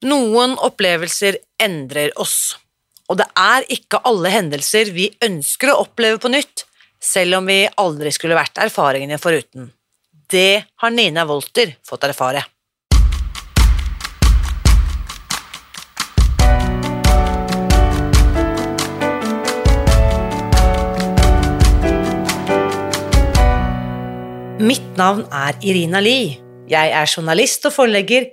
Noen opplevelser endrer oss, og det er ikke alle hendelser vi ønsker å oppleve på nytt, selv om vi aldri skulle vært erfaringene foruten. Det har Nina Wolter fått erfare. Mitt navn er Irina Lie. Jeg er journalist og forlegger,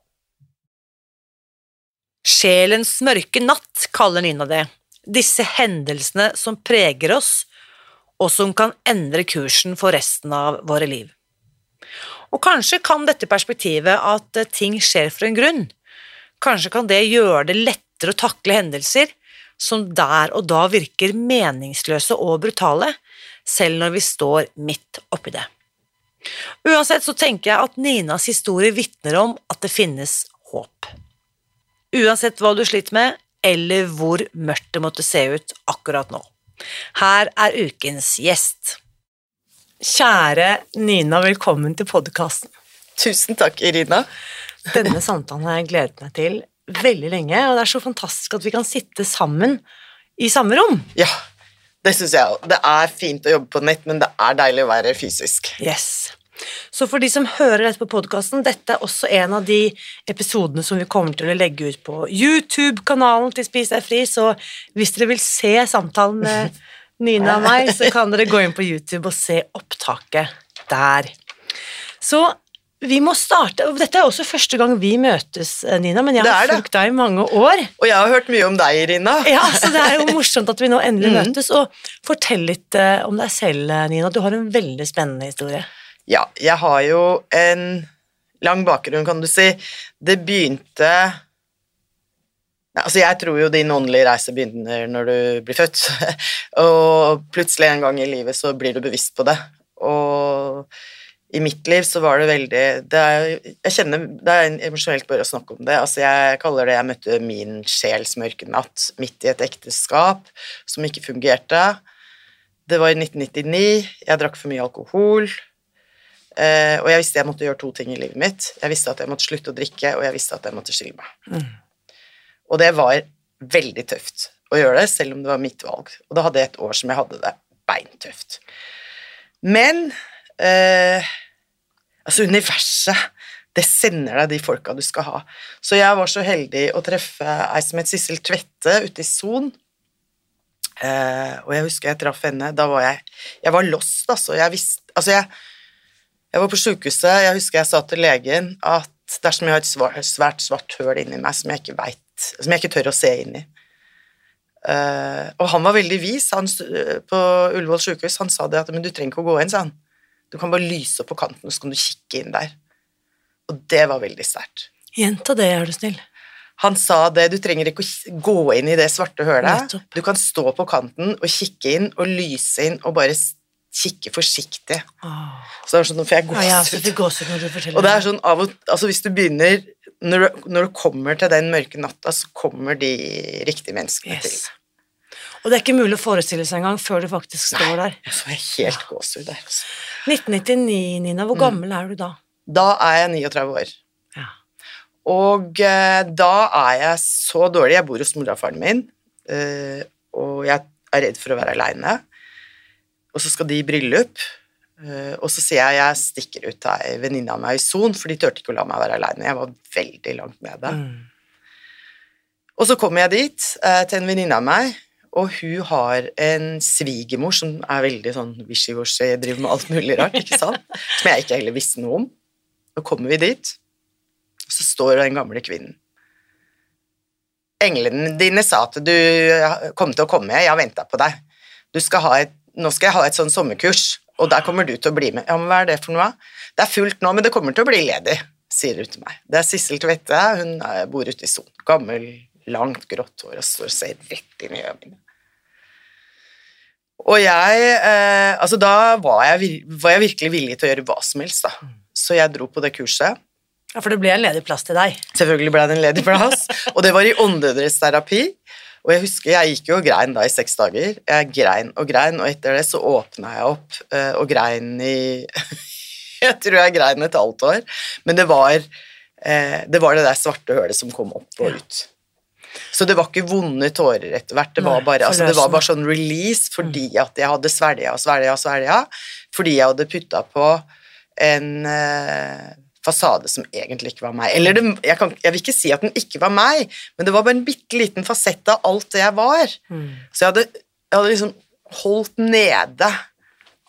Sjelens mørke natt kaller Nina det, disse hendelsene som preger oss, og som kan endre kursen for resten av våre liv. Og kanskje kan dette perspektivet at ting skjer for en grunn, kanskje kan det gjøre det lettere å takle hendelser som der og da virker meningsløse og brutale, selv når vi står midt oppi det. Uansett så tenker jeg at Ninas historie vitner om at det finnes håp. Uansett hva du sliter med, eller hvor mørkt det måtte se ut akkurat nå. Her er ukens gjest. Kjære Nina, velkommen til podkasten. Tusen takk, Irina. Denne samtalen har jeg gledet meg til veldig lenge, og det er så fantastisk at vi kan sitte sammen i samme rom. Ja, det syns jeg òg. Det er fint å jobbe på nett, men det er deilig å være fysisk. Yes. Så for de som hører dette på podkasten, dette er også en av de episodene som vi kommer til å legge ut på YouTube-kanalen til Spis deg fri, så hvis dere vil se samtalen med Nina og meg, så kan dere gå inn på YouTube og se opptaket der. Så vi må starte, Dette er også første gang vi møtes, Nina, men jeg har fulgt deg i mange år. Og jeg har hørt mye om deg, Irina. Ja, så Det er jo morsomt at vi nå endelig mm. møtes. og Fortell litt uh, om deg selv, Nina. Du har en veldig spennende historie. Ja, jeg har jo en lang bakgrunn, kan du si. Det begynte Altså, jeg tror jo din åndelige reise begynner når du blir født, og plutselig en gang i livet så blir du bevisst på det. Og i mitt liv så var det veldig det er, Jeg kjenner Det er emosjonelt bare å snakke om det. Altså, jeg kaller det jeg møtte min sjels mørke natt midt i et ekteskap som ikke fungerte. Det var i 1999. Jeg drakk for mye alkohol. Eh, og jeg visste jeg måtte gjøre to ting i livet mitt. Jeg visste at jeg måtte slutte å drikke, og jeg visste at jeg måtte skille meg. Mm. Og det var veldig tøft å gjøre det, selv om det var mitt valg. Og da hadde jeg et år som jeg hadde det beintøft. Men eh, altså, universet det sender deg de folka du skal ha. Så jeg var så heldig å treffe ei som het Sissel Tvette ute i Son. Eh, og jeg husker jeg traff henne. Da var jeg Jeg var lost, altså. Jeg visste Altså, jeg jeg var på sjukehuset, jeg husker jeg sa til legen at dersom jeg har et svært svart høl inni meg som jeg ikke vet, som jeg ikke tør å se inn i uh, Og han var veldig vis han, på Ullevål sjukehus. Han sa det at men du trenger ikke å gå inn, sa han. Du kan bare lyse opp på kanten, og så kan du kikke inn der. Og det var veldig sterkt. Gjenta det, er du snill. Han sa det, du trenger ikke å gå inn i det svarte hølet. Du kan stå på kanten og kikke inn og lyse inn og bare kikke forsiktig. Oh. Så det er sånn, for jeg gåsehud. Ja, ja, gåsehud når du forteller og det er sånn av og altså Hvis du begynner når du, når du, kommer til den mørke natta, så kommer de riktige menneskene yes. til. Og det er ikke mulig å forestille seg engang før du faktisk står der. Nei, så er jeg helt gåsehud der. Altså. 1999, Nina. Hvor mm. gammel er du da? Da er jeg 39 år. Ja. Og eh, da er jeg så dårlig Jeg bor hos mora og faren min, eh, og jeg er redd for å være aleine og så skal de i bryllup. Eh, og så sier jeg jeg stikker ut til ei venninne av meg i Son, for de turte ikke å la meg være aleine. Jeg var veldig langt med det. Mm. Og så kommer jeg dit eh, til en venninne av meg, og hun har en svigermor som er veldig sånn wishy-washy, driver med alt mulig rart, ikke sant? Som jeg ikke heller visste noe om. Så kommer vi dit, og så står den gamle kvinnen. Englene dine sa at du kom til å komme, jeg har venta på deg. Du skal ha et, nå skal jeg ha et sånn sommerkurs, og der kommer du til å bli med. Ja, men hva er det for noe? Det er fullt nå, men det kommer til å bli ledig, sier hun til meg. Det er Sissel Tvette, hun er, bor ute i Son. Gammel, langt, grått hår og står og ser rett inn i øynene. Og jeg eh, Altså, da var jeg, var jeg virkelig villig til å gjøre hva som helst, da. Så jeg dro på det kurset. Ja, for det ble en ledig plass til deg. Selvfølgelig ble det en ledig plass, og det var i åndedrettsterapi. Og jeg husker, jeg gikk jo og grein da i seks dager. Jeg grein og grein, og etter det så åpna jeg opp eh, og grein i Jeg tror jeg grein et halvt år, men det var, eh, det var det der svarte hølet som kom opp og ut. Så det var ikke vonde tårer etter hvert, det var bare, altså, det var bare sånn release fordi at jeg hadde svelga og svelga og svelga, fordi jeg hadde putta på en eh, fasade som egentlig ikke var meg. Eller det, jeg, kan, jeg vil ikke si at den ikke var meg, men det var bare en bitte liten fasett av alt det jeg var. Mm. Så jeg hadde, jeg hadde liksom holdt nede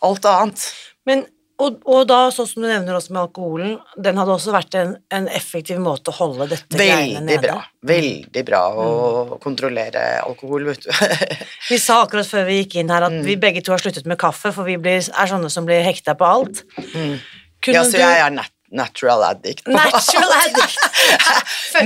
alt annet. Men, og, og da, sånn som du nevner også med alkoholen, den hadde også vært en, en effektiv måte å holde dette Veldig nede. bra. Veldig bra å kontrollere alkohol, vet du. Vi sa akkurat før vi gikk inn her Mm. at vi begge to har sluttet med kaffe, for vi blir, er sånne som blir hekta på alt. Mm. ja, så jeg er nat natural addict. Natural addict!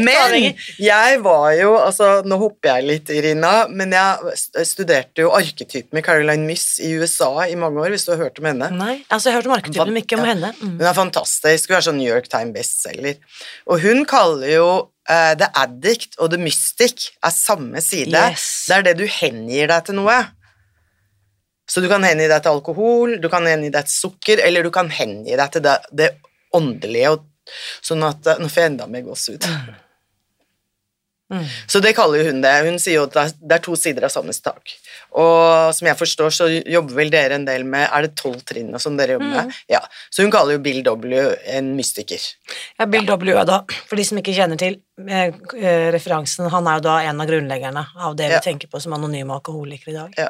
Men jeg var jo altså, Nå hopper jeg litt, Irina, men jeg studerte jo arketypen med Caroline Miss i USA i mange år, hvis du har hørt om henne. Nei, altså jeg har hørt om arketypen, men ikke om henne. Mm. Hun er fantastisk. Hun er sånn New York Times bestselger. Og hun kaller jo uh, The Addict og The Mystic er samme side. Yes. Det er det du hengir deg til noe. Så du kan hengi deg til alkohol, du kan hengi deg til sukker, eller du kan hengi deg til det, det åndelige. Og, sånn at eh, Nå får jeg enda mer gåsehud. Mm. Så det kaller hun det. Hun sier jo at det er- to sider av samme sak. Og som jeg forstår, så jobber vel dere en del med Er det tolv trinn og sånn dere jobber med? Ja. Så hun kaller jo Bill W en mystiker. Ja, Bill W. er da, for de som ikke kjenner til eh, eh, referansen, han er jo da en av grunnleggerne av det Ja. vi tenker på som anonyme alkoholikere i dag. Ja.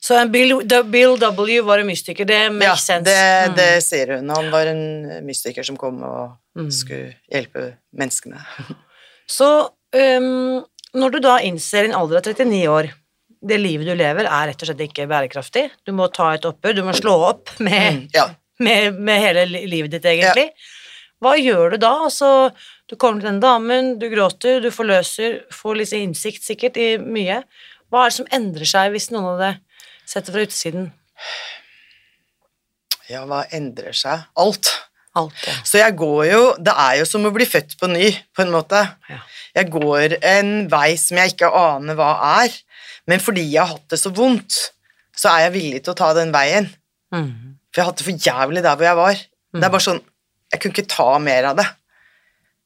Så en Bill, Bill W. var en mystiker, det Ja, makes sense. det, Mm. det sier hun. Han var en mystiker som kom og Mm. skulle hjelpe menneskene. Så um, når du da innser i en alder av 39 år det livet du lever, er rett og slett ikke bærekraftig. Du må ta et oppgjør, du må slå opp med, Mm, Ja. med, med hele livet ditt, egentlig. Hva gjør du da? Altså, du kommer til den damen, du gråter, du forløser, får litt innsikt sikkert i mye. Hva er det som endrer seg hvis noen av det setter fra utsiden? ja, hva endrer seg? Alt. Alt ja. Så jeg går jo Det er jo som å bli født på ny, på en måte. Ja. Jeg går en vei som jeg ikke aner hva er, men fordi jeg har hatt det så vondt, så er jeg villig til å ta den veien. Mm. For jeg har hatt det for jævlig der hvor jeg var. Det er bare sånn Jeg kunne ikke ta mer av det.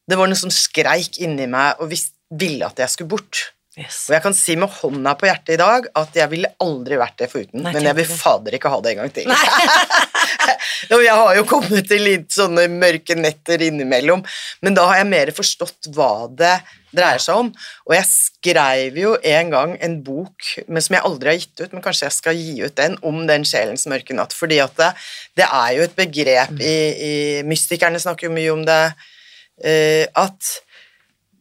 Det var noe som skreik inni meg og ville at jeg skulle bort. Yes. Og jeg kan si med hånda på hjertet i dag at jeg ville aldri vært det foruten, Nei, men jeg vil fader ikke ha det en gang til. jeg har jo kommet til litt sånne mørke netter innimellom, men da har jeg mer forstått hva det dreier seg om. Og jeg skrev jo en gang en bok, men som jeg aldri har gitt ut, men kanskje jeg skal gi ut den, om den sjelens mørke natt, fordi at det, det er jo et begrep i, i Mystikerne snakker jo mye om det, uh, at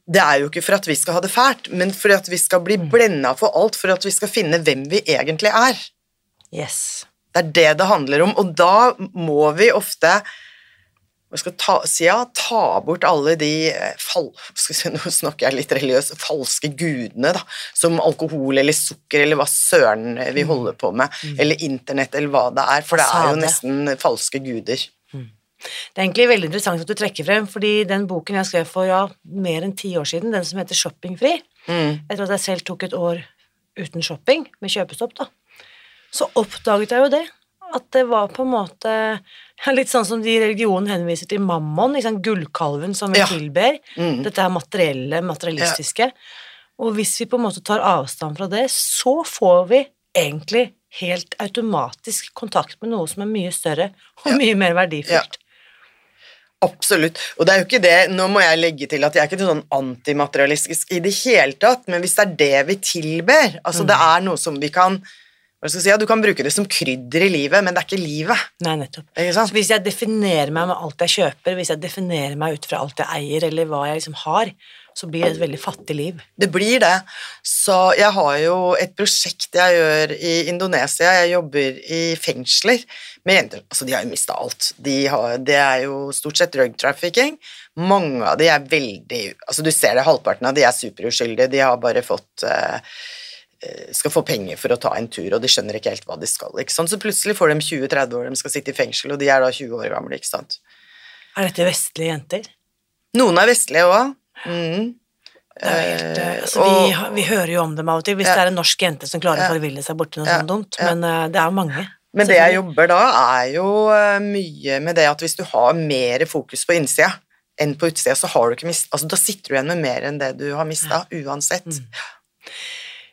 det er jo ikke for at vi skal ha det fælt, men for at vi skal bli blenda for alt, for at vi skal finne hvem vi egentlig er. yes. Det er det det handler om, og da må vi ofte jeg skal ta, si ja, ta bort alle de eh, fal, si, Nå snakker jeg litt religiøs falske gudene, da, som alkohol eller sukker eller hva søren vi holder på med, eller internett eller hva det er, for det er jo nesten falske guder. Det er egentlig veldig interessant at du trekker frem, fordi den boken jeg skrev for ja, mer enn ti år siden, den som heter Shoppingfri, Mm. etter at jeg selv tok et år uten shopping, med kjøpestopp, da, så oppdaget jeg jo det. At det var på en måte litt sånn som de i religionen henviser til mammon, liksom gullkalven som vi Ja. tilber. Mm. Dette er materielle, materialistiske. Og hvis vi på en måte tar avstand fra det, så får vi egentlig helt automatisk kontakt med noe som er mye større og Ja. mye mer verdifullt. Absolutt. Og det er jo ikke det Nå må jeg legge til at jeg er ikke sånn antimaterialistisk i det hele tatt, men hvis det er det vi tilber Altså, det er noe som vi kan hva skal jeg si, ja, Du kan bruke det som krydder i livet, men det er ikke livet. Nei, nettopp. Ikke Så hvis jeg definerer meg med alt jeg kjøper, hvis jeg definerer meg ut fra alt jeg eier, eller hva jeg liksom har, så blir det et veldig fattig liv. Det blir det. Så jeg har jo et prosjekt jeg gjør i Indonesia. Jeg jobber i fengsler med jenter. Altså, de har jo mista alt. De har, det er jo stort sett drug trafficking. Mange av de er veldig Altså, du ser det, halvparten av de er superuskyldige. De har bare fått eh, eh, skal få penger for å ta en tur, og de skjønner ikke helt hva de skal. Ikke sant? Så plutselig får de 20-30 år, de skal sitte i fengsel, og de er da 20 år gamle. ikke sant? Er dette vestlige jenter? Noen er vestlige òg. Mm. Helt, eh, Eh, altså, vi, og- vi, vi hører jo om dem av og til, hvis Ja. det er en norsk jente som klarer Ja. å forville seg borti noe Ja. sånt dumt, men uh, det er jo mange. Men det jeg jobber da, er jo mye med det at hvis du har mer fokus på innsida enn på utsida, så har du ikke mist... Altså, da sitter du igjen med mer enn det du har mista, uansett. Mm.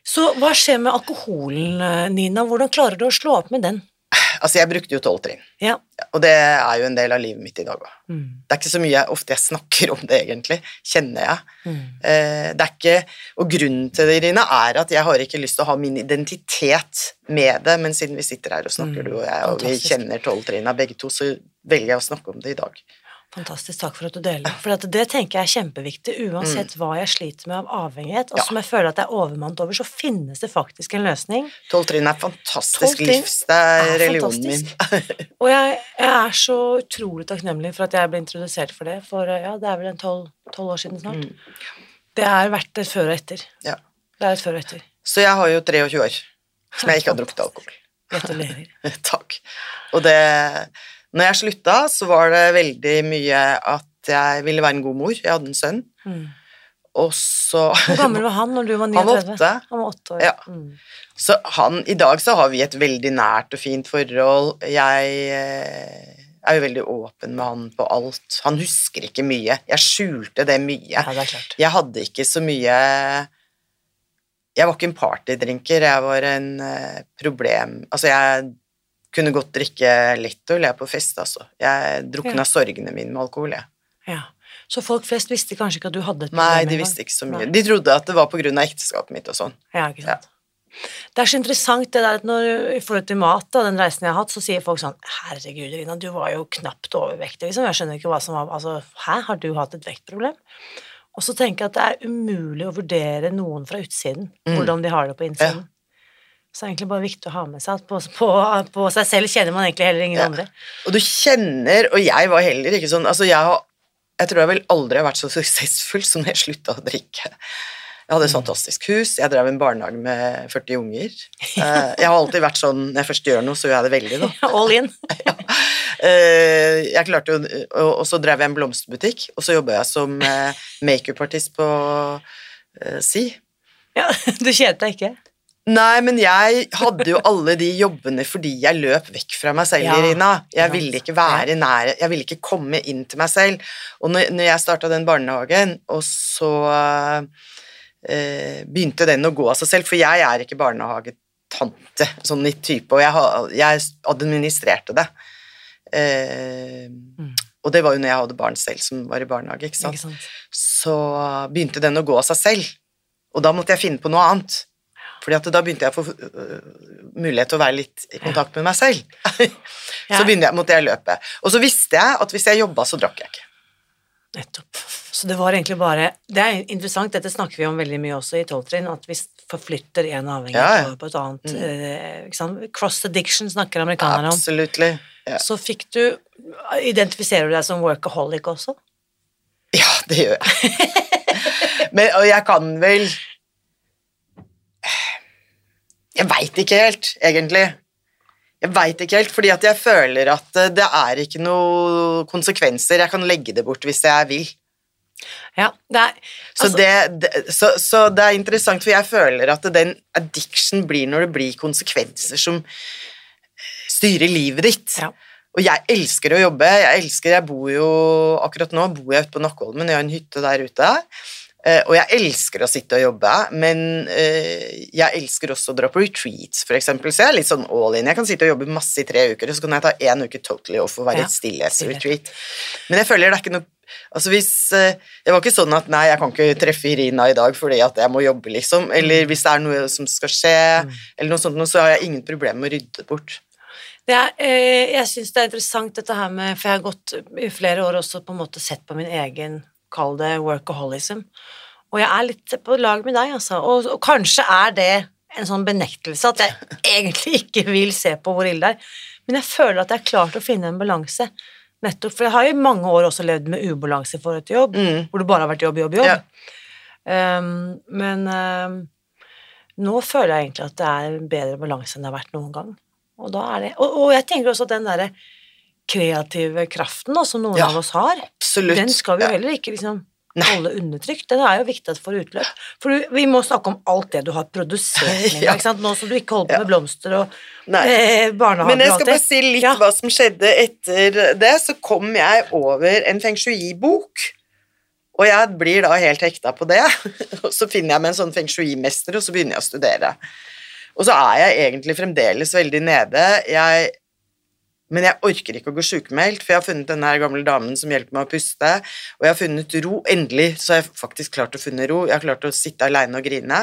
Så hva skjer med alkoholen, Nina? Hvordan klarer du å slå opp med den? Altså, jeg brukte jo tolv trinn, Ja. og det er jo en del av livet mitt i dag òg. Mm. Det er ikke så mye jeg, ofte jeg snakker om det, egentlig, kjenner jeg. Mm. Eh, det er ikke, og grunnen til det, Irina, er at jeg har ikke lyst til å ha min identitet med det, men siden vi sitter her og snakker, Mm, du og jeg, og vi kjenner tolv trinna begge to, så velger jeg å snakke om det i dag. Fantastisk, takk for at du deler. For at det tenker jeg er kjempeviktig, uansett hva jeg sliter med av avhengighet, og Mm. Ja. som jeg føler at jeg er overmannet over, så finnes det faktisk en løsning. Tolv trinn er fantastisk livs, det er er religionen min. Og jeg, jeg er så utrolig takknemlig for at jeg ble introdusert for det, for ja, det er vel en tolv år siden snart. Mm. Det er verdt et før og etter. Ja. Det er et før og etter. Så jeg har jo 23 år som jeg ikke har drukket alkohol. Gratulerer. Takk. Og det Når jeg slutta, så var det veldig mye at jeg ville være en god mor. Jeg hadde en sønn. Mm. Og så Hvor gammel var han når du var 39? Han var åtte. Han var åtte år. Ja. Mm. Så han, I dag så har vi et veldig nært og fint forhold. Jeg eh, er jo veldig åpen med han på alt. Han husker ikke mye. Jeg skjulte det mye. ja, det er klart. Jeg hadde ikke så mye Jeg var ikke en partydrinker, jeg var en eh, problem Altså, jeg kunne godt drikke lettøl, jeg, på fest, altså. Jeg drukna Ja. sorgene mine med alkohol, jeg. Ja. Så folk flest visste kanskje ikke at du hadde et problem? Nei, de visste ikke så mye. Nei. De trodde at det var på grunn av ekteskapet mitt og sånn. Ja, ikke sant. Det er så interessant det der at når, i forhold til mat og den reisen jeg har hatt, så sier folk sånn Herregud, Rina, du var jo knapt overvektig, liksom. Jeg skjønner ikke hva som var Altså, hæ, har du hatt et vektproblem? Og så tenker jeg at det er umulig å vurdere noen fra utsiden, Mm. hvordan de har det på innsiden. Så det er egentlig bare viktig å ha med seg at på, på, på seg selv kjenner man egentlig heller ingen Ja. andre. Og du kjenner Og jeg var heller ikke sånn Altså, jeg har Jeg tror jeg vel aldri har vært så suksessfull som når jeg slutta å drikke. Jeg hadde et Mm. fantastisk hus, jeg drev en barnehage med 40 unger. Eh, Jeg har alltid vært sånn når jeg først gjør noe, så gjør jeg det veldig, da. All in. ja. Jeg klarte jo Og så drev jeg en blomsterbutikk, og så jobba jeg som eh, makeupartist på eh, Si. Ja, du kjente deg ikke? Nei, men jeg hadde jo alle de jobbene fordi jeg løp vekk fra meg selv, Ja, Irina. Jeg ville ikke være nære, jeg ville ikke komme inn til meg selv. Og når, når jeg starta den barnehagen, og så eh, begynte den å gå av seg selv, for jeg er ikke barnehagetante, sånn i type, og jeg, jeg administrerte det. Eh, Mm. Og det var jo når jeg hadde barn selv som var i barnehage, ikke sant Ikke sant? så begynte den å gå av seg selv. Og da måtte jeg finne på noe annet. Fordi at da begynte jeg å få øh, mulighet til å være litt i kontakt med meg selv. Så begynte jeg, måtte jeg løpe. Og så visste jeg at hvis jeg jobba, så drakk jeg ikke. Nettopp. Så det var egentlig bare Det er interessant, dette snakker vi om veldig mye også i tolvtrinn, at vi forflytter en avhengighet Ja, ja. over på et annet. mm. ikke sant? Cross addiction snakker amerikanerne om. Absolutt. Ja. Så fikk du Identifiserer du deg som workaholic også? ja, det gjør jeg. Men, og jeg kan vel Jeg veit ikke helt, egentlig. Jeg veit ikke helt, fordi at jeg føler at eh, det er ikke noe konsekvenser. Jeg kan legge det bort hvis jeg vil. Ja, det er Så, altså, det, det, så, så det er interessant, for jeg føler at den addiction blir når det blir konsekvenser som styrer livet ditt. Ja. Og jeg elsker å jobbe. Jeg elsker, jeg bor jo Akkurat nå bor jeg ute på Nakkholmen, jeg har en hytte der ute. Eh, og jeg elsker å sitte og jobbe, men eh, jeg elsker også å dra på retreats, eksempel. Så jeg er litt sånn all in. Jeg kan sitte og jobbe masse i tre uker, og så kan jeg ta én uke totally off og være i et stillhetsretreat. Men jeg føler det er ikke noe Altså hvis eh, Det var ikke sånn at nei, jeg kan ikke treffe Irina i dag fordi at jeg må jobbe, liksom. Eller hvis det er noe som skal skje, eller noe sånt, så har jeg ingen problemer med å rydde bort. Er, jeg syns det er interessant dette her med For jeg har gått i flere år også på en måte sett på min egen, kall det workaholism. Og jeg er litt på lag med deg, altså. Og, og kanskje er det en sånn benektelse at jeg egentlig ikke vil se på hvor ille det er. Men jeg føler at jeg har klart å finne en balanse. Nettopp, For jeg har i mange år også levd med ubalanse i forhold til jobb, Mm. hvor det bare har vært jobb, jobb, jobb. Ja. Um, men um, nå føler jeg egentlig at det er en bedre balanse enn det har vært noen gang. Og, da er det, og, og jeg tenker også at den derre kreative kraften da, som noen Ja, av oss har, Absolutt. den skal vi jo heller ikke liksom Nei. holde undertrykt. Den er jo viktig for utløp. For vi må snakke om alt det du har produsert, med, Ja. ikke sant? nå som du ikke holder på med blomster og eh, barnehage Men jeg skal bare si litt Ja. hva som skjedde etter det. Så kom jeg over en feng shui-bok, og jeg blir da helt hekta på det. Og så finner jeg meg en sånn feng shui-mester, og så begynner jeg å studere. Og så er jeg egentlig fremdeles veldig nede. Jeg, men jeg orker ikke å gå sjukmeldt, for jeg har funnet denne gamle damen som hjelper meg å puste, og jeg har funnet ro. Endelig så har jeg faktisk klart å funne ro. Jeg har klart å sitte aleine og grine.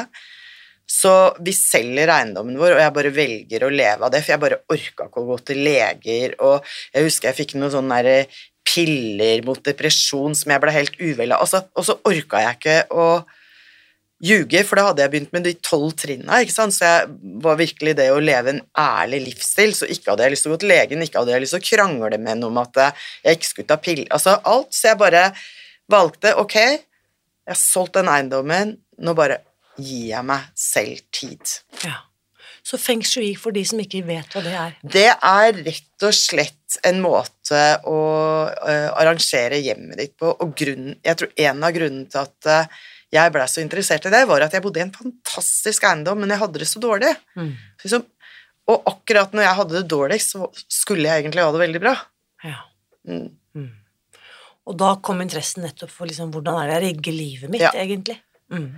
Så vi selger eiendommen vår, og jeg bare velger å leve av det, for jeg bare orka ikke å gå til leger, og jeg husker jeg fikk noen sånne piller mot depresjon som jeg ble helt uvel av, altså, og så orka jeg ikke å ljuge, for da hadde jeg begynt med de tolv trinna, ikke sant, så jeg var virkelig det å leve en ærlig livsstil, så ikke hadde jeg lyst til å gå til legen, ikke hadde jeg lyst til å krangle med noe om at jeg ikke skulle ta piller, altså alt, så jeg bare valgte, ok, jeg har solgt den eiendommen, nå bare gir jeg meg selv tid. Ja. Så feng shui for de som ikke vet hva det er. Det er rett og slett en måte å uh, arrangere hjemmet ditt på, og grunnen, jeg tror en av grunnene til at eh, jeg ble så interessert i det, var at jeg bodde i en fantastisk eiendom, men jeg hadde det så dårlig. Mm. Liksom, og akkurat når jeg hadde det dårligst, så skulle jeg egentlig ha det veldig bra. Ja. Mm. Mm. Og da kom interessen nettopp for liksom, hvordan er det jeg rigger livet mitt, Ja. egentlig. Mm.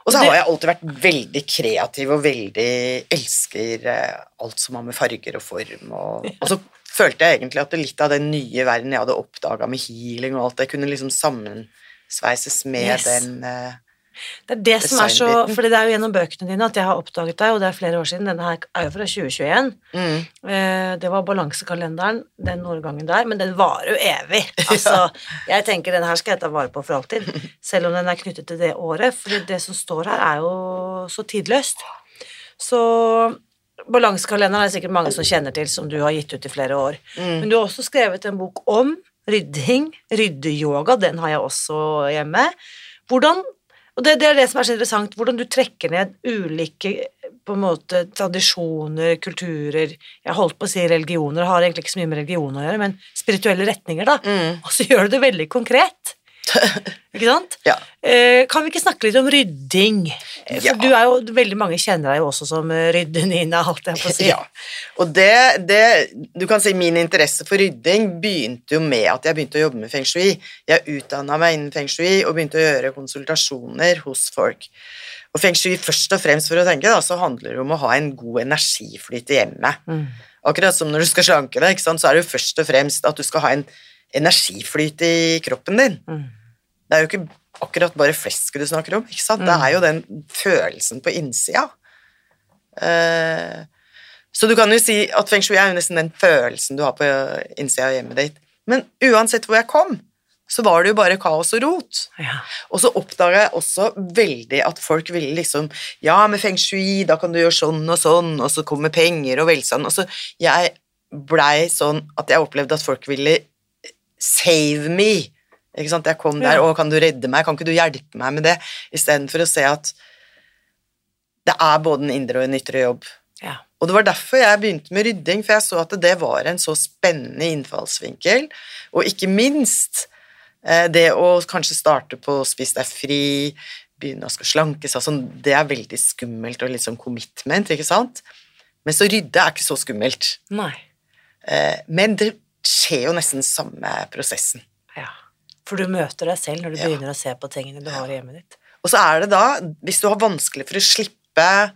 Og så har jeg alltid vært veldig kreativ og veldig elsker eh, alt som har med farger og form og, og så følte jeg egentlig at litt av den nye verden jeg hadde oppdaga med healing og alt det, kunne liksom sammensveises med Yes. den uh, Det er det som er så fordi For det er jo gjennom bøkene dine at jeg har oppdaget deg, og det er flere år siden. Denne her er jo fra 2021. mm, Eh, Det var balansekalenderen, den årgangen der, men den varer jo evig. Altså, jeg tenker den her skal jeg ta vare på for alltid, selv om den er knyttet til det året, for det som står her, er jo så tidløst. Så balansekalenderen er det sikkert mange som kjenner til, som du har gitt ut i flere år. mm. Men du har også skrevet en bok om rydding, ryddeyoga, den har jeg også hjemme. Hvordan, og det, det er det som er så interessant, hvordan du trekker ned ulike på en måte tradisjoner, kulturer, jeg holdt på å si religioner, har egentlig ikke så mye med religion å gjøre, men spirituelle retninger da, Mm. og så gjør du det veldig konkret. Ikke sant? Ja. Eh, kan vi ikke snakke litt om rydding? For Ja. du er jo, veldig mange kjenner deg jo også som eh, rydde-Nina, holdt jeg på å si. Ja. Og det, det Du kan si min interesse for rydding begynte jo med at jeg begynte å jobbe med feng shui. Jeg utdanna meg innen feng shui og begynte å gjøre konsultasjoner hos folk. Og feng shui først og fremst for å tenke, da, så handler det om å ha en god energiflyt i hjemmet. Mm. Akkurat som når du skal slanke deg, så er det jo først og fremst at du skal ha en energiflyt i kroppen din. Mm. Det er jo ikke akkurat bare flesket du snakker om, ikke sant? Det er jo den følelsen på innsida. Uh, så du kan jo si at feng shui er jo nesten den følelsen du har på innsida av hjemmet ditt. Men uansett hvor jeg kom, så var det jo bare kaos og rot. Ja. Og så oppdaga jeg også veldig at folk ville liksom Ja, med feng shui, da kan du gjøre sånn og sånn, og så kommer penger og velstand. Og så jeg blei sånn at jeg opplevde at folk ville save me. Ikke sant? Jeg kom der, og kan du redde meg, kan ikke du hjelpe meg med det? Istedenfor å se at det er både en indre og en ytre jobb. ja. Og det var derfor jeg begynte med rydding, for jeg så at det var en så spennende innfallsvinkel, og ikke minst eh, det å kanskje starte på Spis deg fri, begynne å skal slanke seg, sånn, det er veldig skummelt og litt sånn commitment, ikke sant? Men så rydde er ikke så skummelt. Nei. Eh, men det skjer jo nesten samme prosessen. Ja. For du møter deg selv når du Ja. begynner å se på tingene du har i hjemmet ditt. Og så er det da, hvis du har vanskelig for å slippe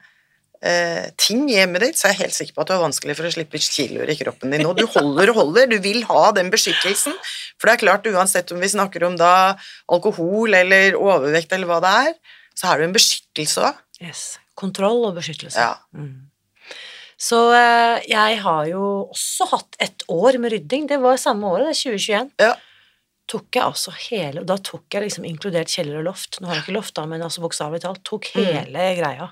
eh, ting i hjemmet ditt, så er jeg helt sikker på at du har vanskelig for å slippe kiloer i kroppen din Og Du holder og holder, du vil ha den beskyttelsen. For det er klart, uansett om vi snakker om da alkohol eller overvekt eller hva det er, så er det en beskyttelse òg. Yes. Kontroll og beskyttelse. Ja. Mm. Så eh, jeg har jo også hatt et år med rydding. Det var samme året, det er 2021. Ja. Tok jeg altså hele Da tok jeg liksom inkludert kjeller og loft. Nå har jeg ikke loft, da, men altså bokstavelig talt. Tok Mm. hele greia.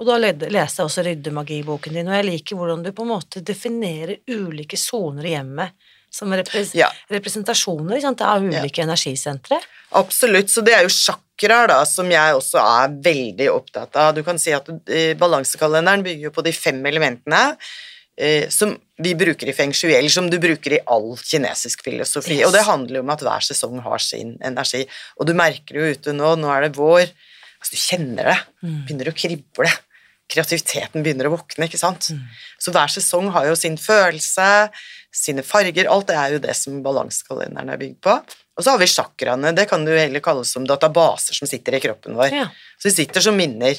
Og da leste jeg også Ryddemagi-boken din, og jeg liker hvordan du på en måte definerer ulike soner i hjemmet som repres Ja. representasjoner av ulike energisentre. Absolutt, så det er jo chakraer da, som jeg også er veldig opptatt av. Du kan si at eh, balansekalenderen bygger jo på de fem elementene eh, som vi bruker i feng shui, eller som du bruker i all kinesisk filosofi. Yes. Og det handler jo om at hver sesong har sin energi. Og du merker jo ute nå, nå er det vår, altså du kjenner det, Mm. begynner å krible. Kreativiteten begynner å våkne, ikke sant? Så hver sesong har jo sin følelse, sine farger, alt det er jo det som balansekalenderen er bygd på. Og så har vi chakraene, det kan du heller kalle som databaser som sitter i kroppen vår. Ja. Så de sitter som minner.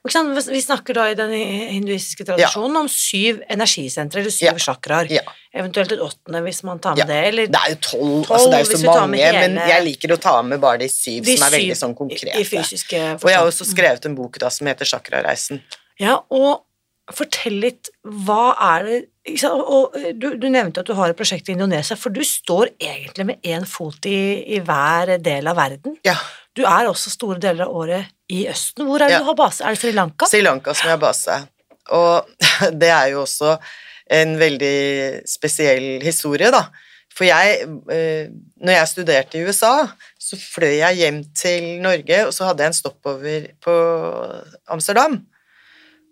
Vi snakker da i den hinduistiske tradisjonen om syv energisentre, eller syv Ja. chakraer. Ja. Eventuelt et åttende hvis man tar med Ja. det, eller Det er jo tolv, Tolv, altså det er jo så mange, hele... men jeg liker å ta med bare de syv de som er veldig sånn konkrete. i fysiske Og jeg har også skrevet en bok da som heter Chakrareisen. Ja, og fortell litt, hva er det og du, du nevnte at du har et prosjekt i Indonesia, for du står egentlig med én fot i, i hver del av verden. Ja, Du er også store deler av året i Østen. Hvor er det Ja. du har base? Er det Sri Lanka? Sri Lanka som jeg har base. Og det er jo også en veldig spesiell historie, da. For jeg, eh, når jeg studerte i USA, så fløy jeg hjem til Norge, og så hadde jeg en stoppover på Amsterdam.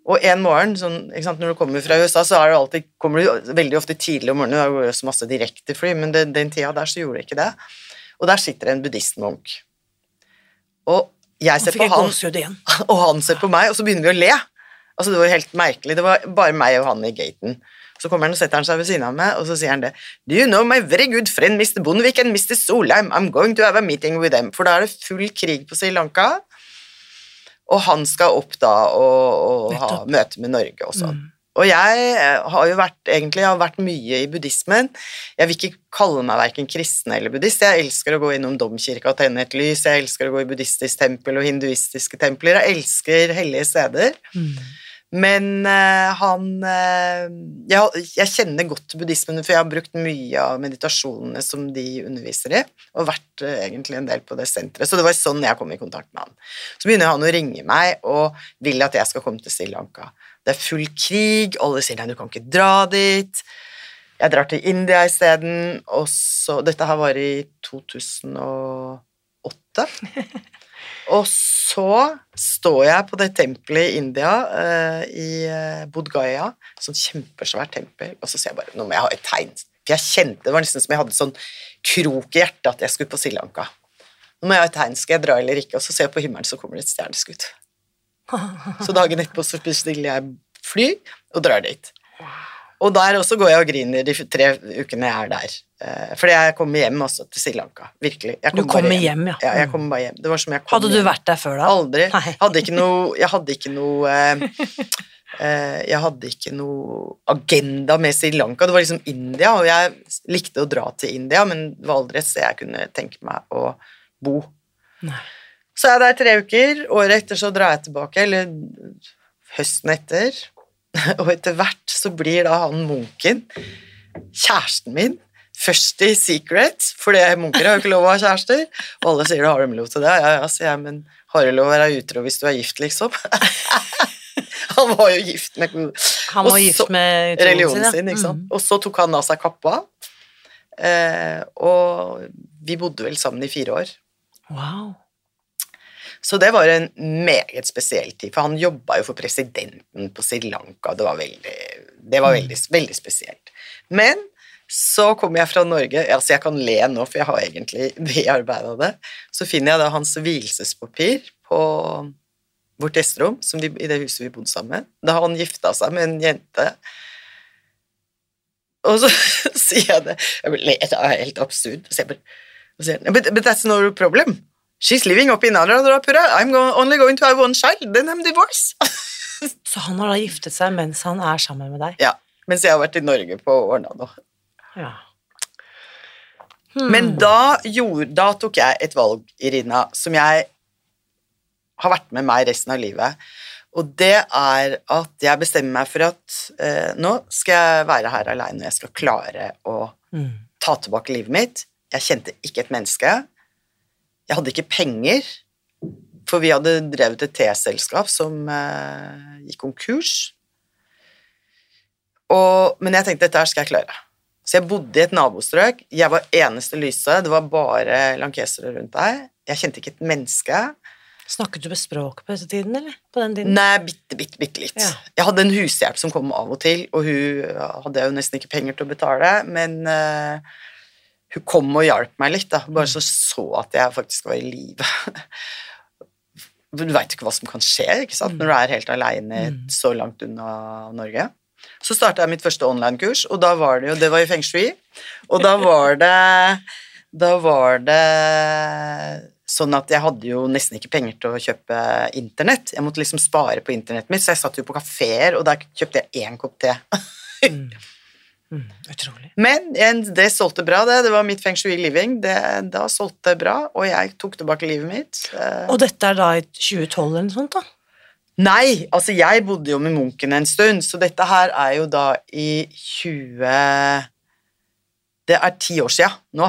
Og en morgen, sånn, sant, når du kommer fra USA, så det alltid, kommer du veldig ofte tidlig om morgenen. Det går også så masse direktefly, men den, den tida der så gjorde det ikke det. Og der sitter en buddhistmunk. Og jeg ser på han og han ser på meg, og så begynner vi å le. Altså, det var helt merkelig. Det var bare meg og han i gaten. Så kommer han og setter han seg ved siden av meg, og så sier han det. Do you know my very good friend Mr. Bondevik and Mr. Solheim? I'm going to have a meeting with them. For da er det full krig på Sri Lanka, og han skal opp da og, og ha møte med Norge og sånn. Mm. Og jeg eh, har jo vært, egentlig, har vært mye i buddhismen. Jeg vil ikke kalle meg verken kristen eller buddhist. Jeg elsker å gå innom domkirka og tenne et lys. Jeg elsker å gå i buddhistisk tempel og hinduistiske templer. Jeg elsker hellige steder. Mm. Men uh, han uh, jeg, jeg kjenner godt buddhismen, for jeg har brukt mye av meditasjonene som de underviser i, og vært uh, egentlig en del på det senteret. Så det var sånn jeg kom i kontakt med han. Så begynner han å ringe meg og vil at jeg skal komme til Sri Lanka. Det er full krig, alle sier nei, du kan ikke dra dit. Jeg drar til India isteden, og så Dette her var i 2008. Og så står jeg på det tempelet i India, eh, i eh, Bodh Gaya, sånn kjempesvært tempel, og så ser jeg bare Nå må jeg ha et tegn. For jeg kjente det var nesten som jeg hadde sånn krok i hjertet at jeg skulle på Sri Lanka. Nå må jeg ha et tegn, skal jeg dra eller ikke? Og så ser jeg på himmelen, så kommer det et stjerneskudd. Så dagen etterpå så bestiller jeg fly og drar dit. Og der også går jeg og griner de tre ukene jeg er der. Eh, Fordi jeg kommer hjem også til Sri Lanka. Virkelig. Jeg Du kommer hjem, ja. Ja, jeg kommer bare hjem. Det var som jeg kom Hadde du hjem. vært der før, da? Aldri. Hadde ikke noe, jeg hadde ikke noe eh, eh, Jeg hadde ikke noe agenda med Sri Lanka. Det var liksom India, og jeg likte å dra til India, men det var aldri et sted jeg kunne tenke meg å bo. Nei. Så er jeg der tre uker. Året etter så drar jeg tilbake, eller høsten etter. Og etter hvert så blir da han munken kjæresten min. Først i secret, for munker har jo ikke lov å ha kjærester. Og alle sier har de lov til det. Ja, ja, sier jeg, men har du lov å være utro hvis du er gift, liksom? han var jo gift med Han var gift med religionen sin, ikke sant. Mm. Og så tok han av seg kappa, eh, og vi bodde vel sammen i fire år. Wow. Så det var en meget spesiell tid, for han jobba jo for presidenten på Sri Lanka. Det var veldig, det var veldig, veldig spesielt. Men så kommer jeg fra Norge, altså jeg kan le nå, for jeg har egentlig bearbeida det. Så finner jeg da hans vielsespapir på vårt gjesterom, som i det huset vi bodde sammen. Da har han gifta seg med en jente. Og så sier jeg det jeg ble, Det er helt absurd. Så Og sier han, but, but that's no problem. She's living up in Anuradhapura. I'm only going to have one child, then I'm divorced. Så han har da giftet seg mens han er sammen med deg? ja, mens jeg har vært i Norge på Ornado. Ja. Hmm. Ja. Men da, gjorde, da tok jeg et valg, Irina, som jeg har vært med meg resten av livet. Og det er at jeg bestemmer meg for at eh, nå skal jeg være her aleine, og jeg skal klare å Mm. ta tilbake livet mitt. Jeg kjente ikke et menneske. Jeg hadde ikke penger, for vi hadde drevet et teselskap som eh, gikk konkurs. Og, men jeg tenkte dette her skal jeg klare. Så jeg bodde i et nabostrøk. Jeg var eneste lyset. Det var bare lankesere rundt deg. Jeg kjente ikke et menneske. Snakket du med språk på denne tiden, eller? Tiden? Nei, bitte, bitte, bitte litt. Ja. Jeg hadde en hushjelp som kom av og til, og hun hadde jo nesten ikke penger til å betale, men eh, hun kom og hjalp meg litt, da. Bare så så at jeg faktisk var i live. Du veit ikke hva som kan skje ikke sant? når du er helt aleine så langt unna Norge. Så starta jeg mitt første online-kurs, og da var det jo Det var i Feng Shui, og da var det Da var det sånn at jeg hadde jo nesten ikke penger til å kjøpe internett. Jeg måtte liksom spare på internettet mitt, så jeg satt jo på kafeer, og der kjøpte jeg én kopp te. Mm. Utrolig. Men det solgte bra, det. Det var mitt Feng Shui living. Det, da solgte det bra, og jeg tok tilbake livet mitt. Eh, Og dette er da i 2012 eller noe sånt, da? Nei, altså jeg bodde jo med munken en stund, så dette her er jo da i 20 Det er ti år sia nå.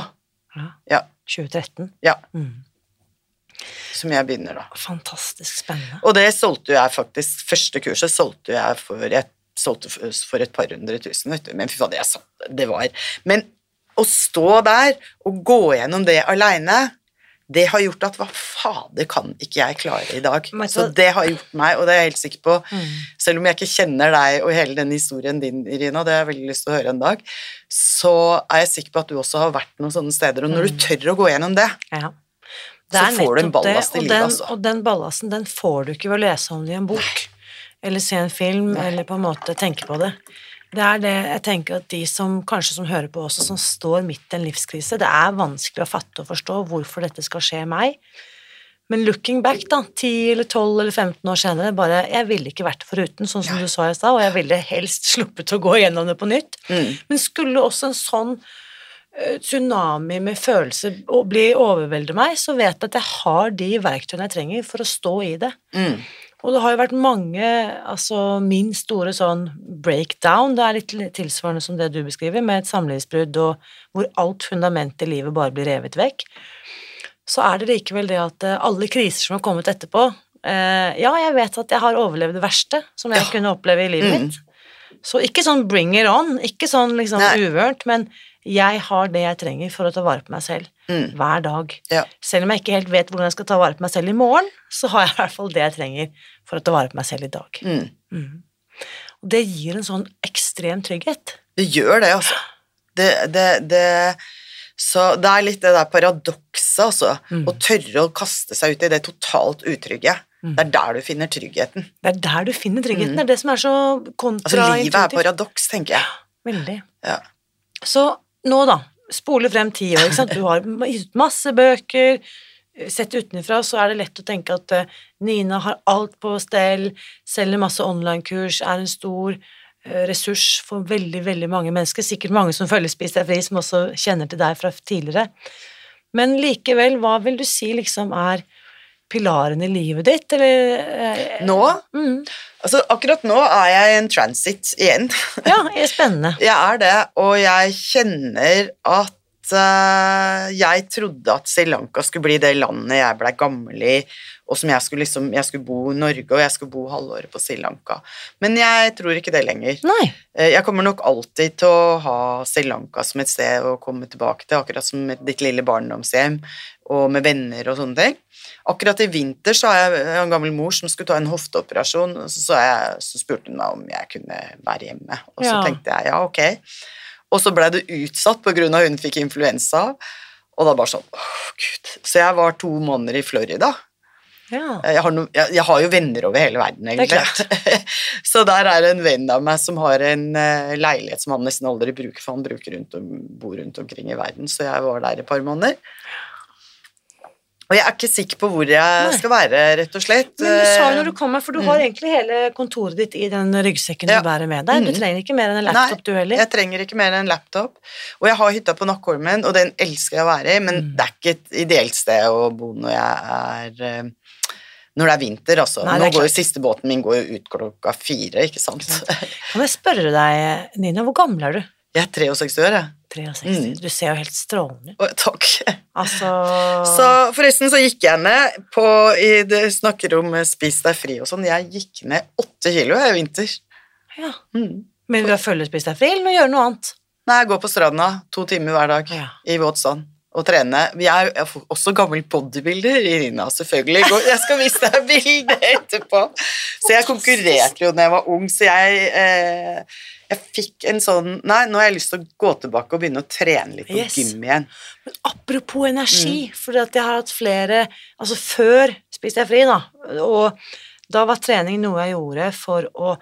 Ja. Ja, 2013. ja, Mm. som jeg begynner da. Fantastisk spennende. Og det solgte jeg faktisk Første kurset solgte jeg for Jeg solgte for- et par hundre tusen, vet du. Men fy fader, jeg satt Det var Men å stå der og gå gjennom det aleine, det har gjort at hva fader kan ikke jeg klare i dag? Så det har gjort meg, og det er jeg helt sikker på Mm. Selv om jeg ikke kjenner deg og hele den historien din, Irina, det har jeg veldig lyst til å høre en dag, så er jeg sikker på at du også har vært noen sånne steder, og når du tør å gå gjennom det, Ja. Så får du en det, ballast i livet, den, altså. Og den ballasten, den får du ikke ved å lese om det i en bok, eller se en film, eller på en måte tenke på det. Det er det jeg tenker at de som kanskje som hører på også, som står midt i en livskrise, det er vanskelig å fatte og forstå hvorfor dette skal skje meg. Men looking back, da, 10 eller 12 eller 15 år senere, bare Jeg ville ikke vært foruten, sånn som du sa i stad, og jeg ville helst sluppet å gå gjennom det på nytt. Mm. Men skulle også en sånn eh, tsunami med følelser bli overvelde meg, så vet jeg at jeg har de verktøyene jeg trenger for å stå i det. mm, Og det har jo vært mange, altså min store sånn breakdown, det er litt tilsvarende som det du beskriver, med et samlivsbrudd og hvor alt fundamentet i livet bare blir revet vekk, så er det likevel det at eh, alle kriser som har kommet etterpå eh, Ja, jeg vet at jeg har overlevd det verste som jeg Ja. kunne oppleve i livet Mm. mitt. Så ikke sånn bring it on, ikke sånn liksom uvørent, men jeg har det jeg trenger for å ta vare på meg selv mm. hver dag. Ja. Selv om jeg ikke helt vet hvordan jeg skal ta vare på meg selv i morgen, så har jeg i hvert fall det jeg trenger for å ta vare på meg selv i dag. Mm. Mm. Og det gir en sånn ekstrem trygghet. Det gjør det, altså. Det, det, det Så det er litt det der paradokset, altså. Mm. Å tørre å kaste seg ut i det totalt utrygge. Mm. Det er der du finner tryggheten. Det er der du finner tryggheten. Det er det som er så kontraintuitivt. Altså, livet er paradoks, tenker jeg. Veldig. Ja. Så nå, da. Spole frem ti år. Ikke sant? Du har gitt masse bøker. Sett utenfra så er det lett å tenke at eh, Nina har alt på stell, selger masse online-kurs, er en stor eh, ressurs for veldig, veldig mange mennesker. Sikkert mange som følger Spis deg fri, som også kjenner til deg fra tidligere. Men likevel, hva vil du si liksom er pilaren i livet ditt, eller eh, Nå Mm. Altså, akkurat nå er jeg i en transit igjen. Ja, det er spennende. Jeg er det, og jeg kjenner at eh, jeg trodde at Sri Lanka skulle bli det landet jeg ble gammel i, og som jeg skulle liksom Jeg skulle bo i Norge, og jeg skulle bo halvåret på Sri Lanka. Men jeg tror ikke det lenger. Nei. Eh, Jeg kommer nok alltid til å ha Sri Lanka som et sted å komme tilbake til, akkurat som ditt lille barndomshjem, og med venner og sånne ting. Akkurat i vinter så har jeg en gammel mor som skulle ta en hofteoperasjon, og så, så, jeg, så spurte hun meg om jeg kunne være hjemme, og så Ja. tenkte jeg ja, ok. Og så ble det utsatt av hun fikk influensa, og da bare sånn åh, gud. Så jeg var to måneder i Florida. Ja. Jeg har, no, jeg, jeg har jo venner over hele verden, er egentlig. så der er det en venn av meg som har en uh, leilighet som han nesten aldri bruker, for han bruker rundt om, bor rundt omkring i verden, så jeg var der et par måneder. Og jeg er ikke sikker på hvor jeg Nei. skal være, rett og slett. Men du sa jo når du kommer, for du Mm. har egentlig hele kontoret ditt i den ryggsekken Ja. du bærer med deg. Du Mhm. trenger ikke mer enn en laptop, du heller. Jeg trenger ikke mer enn en laptop. Og jeg har hytta på Nakkholmen, og den elsker jeg å være i, men Mm. det er ikke et ideelt sted å bo når jeg er eh, når det er vinter, altså. Nei, Nå går jo siste båten min går jo ut klokka fire, ikke sant. Kan jeg spørre deg, Nina, hvor gammel er du? Jeg er 63 år, jeg. 63. Mm. Du ser jo helt strålende ut. Takk. Altså Så forresten så gikk jeg ned på i, Det snakker om eh, spis deg fri og sånn. Jeg gikk ned åtte kilo jeg, i vinter. Ja. Mm. Men du har følge spis deg fri, eller gjøre noe annet? Nei, jeg går på stranda to timer hver dag Ja. i våt sand og trene. Jeg er også gammel bodybuilder, Irina, selvfølgelig. Jeg skal vise deg bildet etterpå. Så jeg konkurrerte jo da jeg var ung, så jeg, eh, jeg fikk en sånn Nei, nå har jeg lyst til å gå tilbake og begynne å trene litt på Yes. gym igjen. Men apropos energi, Mm. for jeg har hatt flere Altså før spiste jeg fri, da, og da var trening noe jeg gjorde for å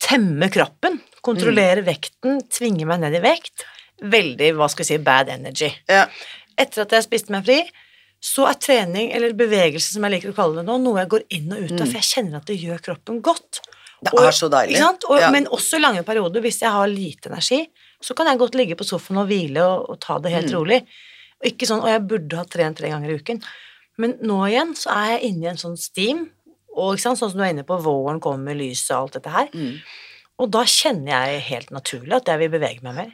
temme kroppen, kontrollere Mm. vekten, tvinge meg ned i vekt. Veldig, hva skal vi si, bad energy. Ja. Etter at jeg spiste meg fri, så er trening, eller bevegelse som jeg liker å kalle det nå, noe jeg går inn og ut av, Mm. for jeg kjenner at det gjør kroppen godt. Det Og- er så deilig. Og, Ja. Men også lange perioder, hvis jeg har lite energi, så kan jeg godt ligge på sofaen og hvile og, og ta det helt Mm. rolig. Og ikke sånn, og jeg burde ha trent tre ganger i uken. Men nå igjen så er jeg inne i en sånn steam, og sånn som du er inne på, våren kommer, lyset og alt dette her. Mm. Og da kjenner jeg helt naturlig at jeg vil bevege meg mer.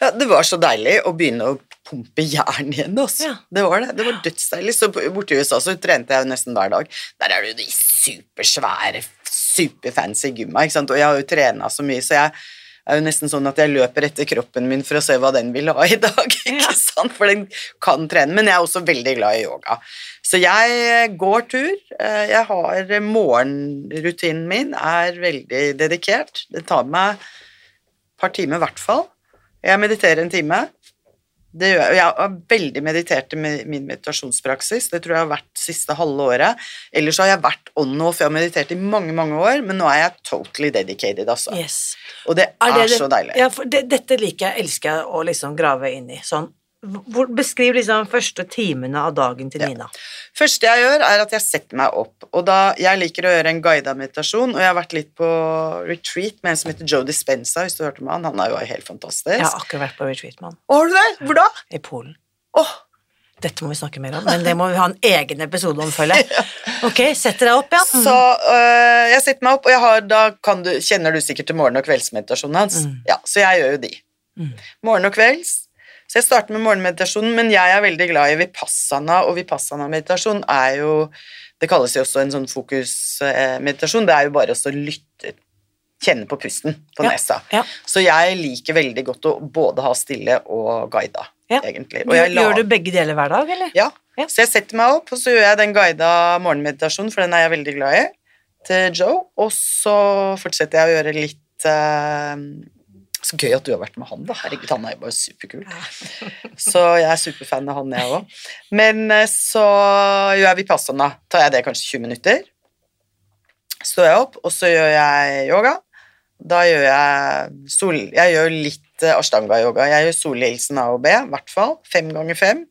Ja, det var så deilig å begynne å pumpe jern igjen, altså. Ja. Det var det. Det var dødsdeilig. Så borte i USA så trente jeg nesten hver dag. Der er det jo de supersvære, superfancy gymma, ikke sant. Og jeg har jo trena så mye, så jeg er jo nesten sånn at jeg løper etter kroppen min for å se hva den vil ha i dag, ikke Ja. sant. For den kan trene. Men jeg er også veldig glad i yoga. Så jeg går tur. Eh, Jeg har Morgenrutinen min er veldig dedikert. Det tar meg et par timer i hvert fall. Jeg mediterer en time. Det gjør, jeg. jeg har veldig meditert i min meditasjonspraksis. Det tror jeg har vært siste halve året. Ellers har jeg vært on off. Jeg har meditert i mange mange år, men nå er jeg totally dedicated. Altså. Yes. Og det er, er det- så deilig. Ja, det, dette liker jeg, elsker jeg å liksom grave inn i. Sånn, beskriv liksom første timene av dagen til Ja. Nina. første jeg gjør, er at jeg setter meg opp. Og da, Jeg liker å gjøre en guida meditasjon, og jeg har vært litt på retreat med en som heter Joe Dispenza, hvis du hørte om han. Han er jo helt fantastisk. Jeg har akkurat vært på retreat med han har du det? Hvor da? i Polen. Oh. Dette må vi snakke mer om, men det må vi ha en egen episode om, føler jeg. Ok, setter deg opp, ja. Mm. Så øh, jeg setter meg opp, og jeg har, da kan du, kjenner du sikkert til morgen- og kveldsmeditasjonen hans. Mm. Ja, så jeg gjør jo de. Mm. Morgen og kvelds. Så jeg starter med morgenmeditasjonen, men jeg er veldig glad i vipassana, og vipassana-meditasjon er jo Det kalles jo også en sånn fokusmeditasjon. Det er jo bare å lytte Kjenne på pusten på Ja, nesa. ja. Så jeg liker veldig godt å både ha stille og guida, Ja. egentlig. Og jeg gjør du begge deler hver dag, eller? ja. Ja. Så jeg setter meg opp, og så gjør jeg den guida morgenmeditasjonen, for den er jeg veldig glad i, til Joe. Og så fortsetter jeg å gjøre litt eh, Så gøy at du har vært med han, da. Herregud, han er jo bare superkul. Så jeg er superfan av han, jeg òg. Men eh, så gjør jeg vipassana. Tar jeg det kanskje 20 minutter. Står jeg opp, og så gjør jeg yoga. Da gjør jeg sol... Jeg gjør litt eh, ashtanga-yoga. Jeg gjør solhilsen A og B, i hvert fall. Fem ganger fem.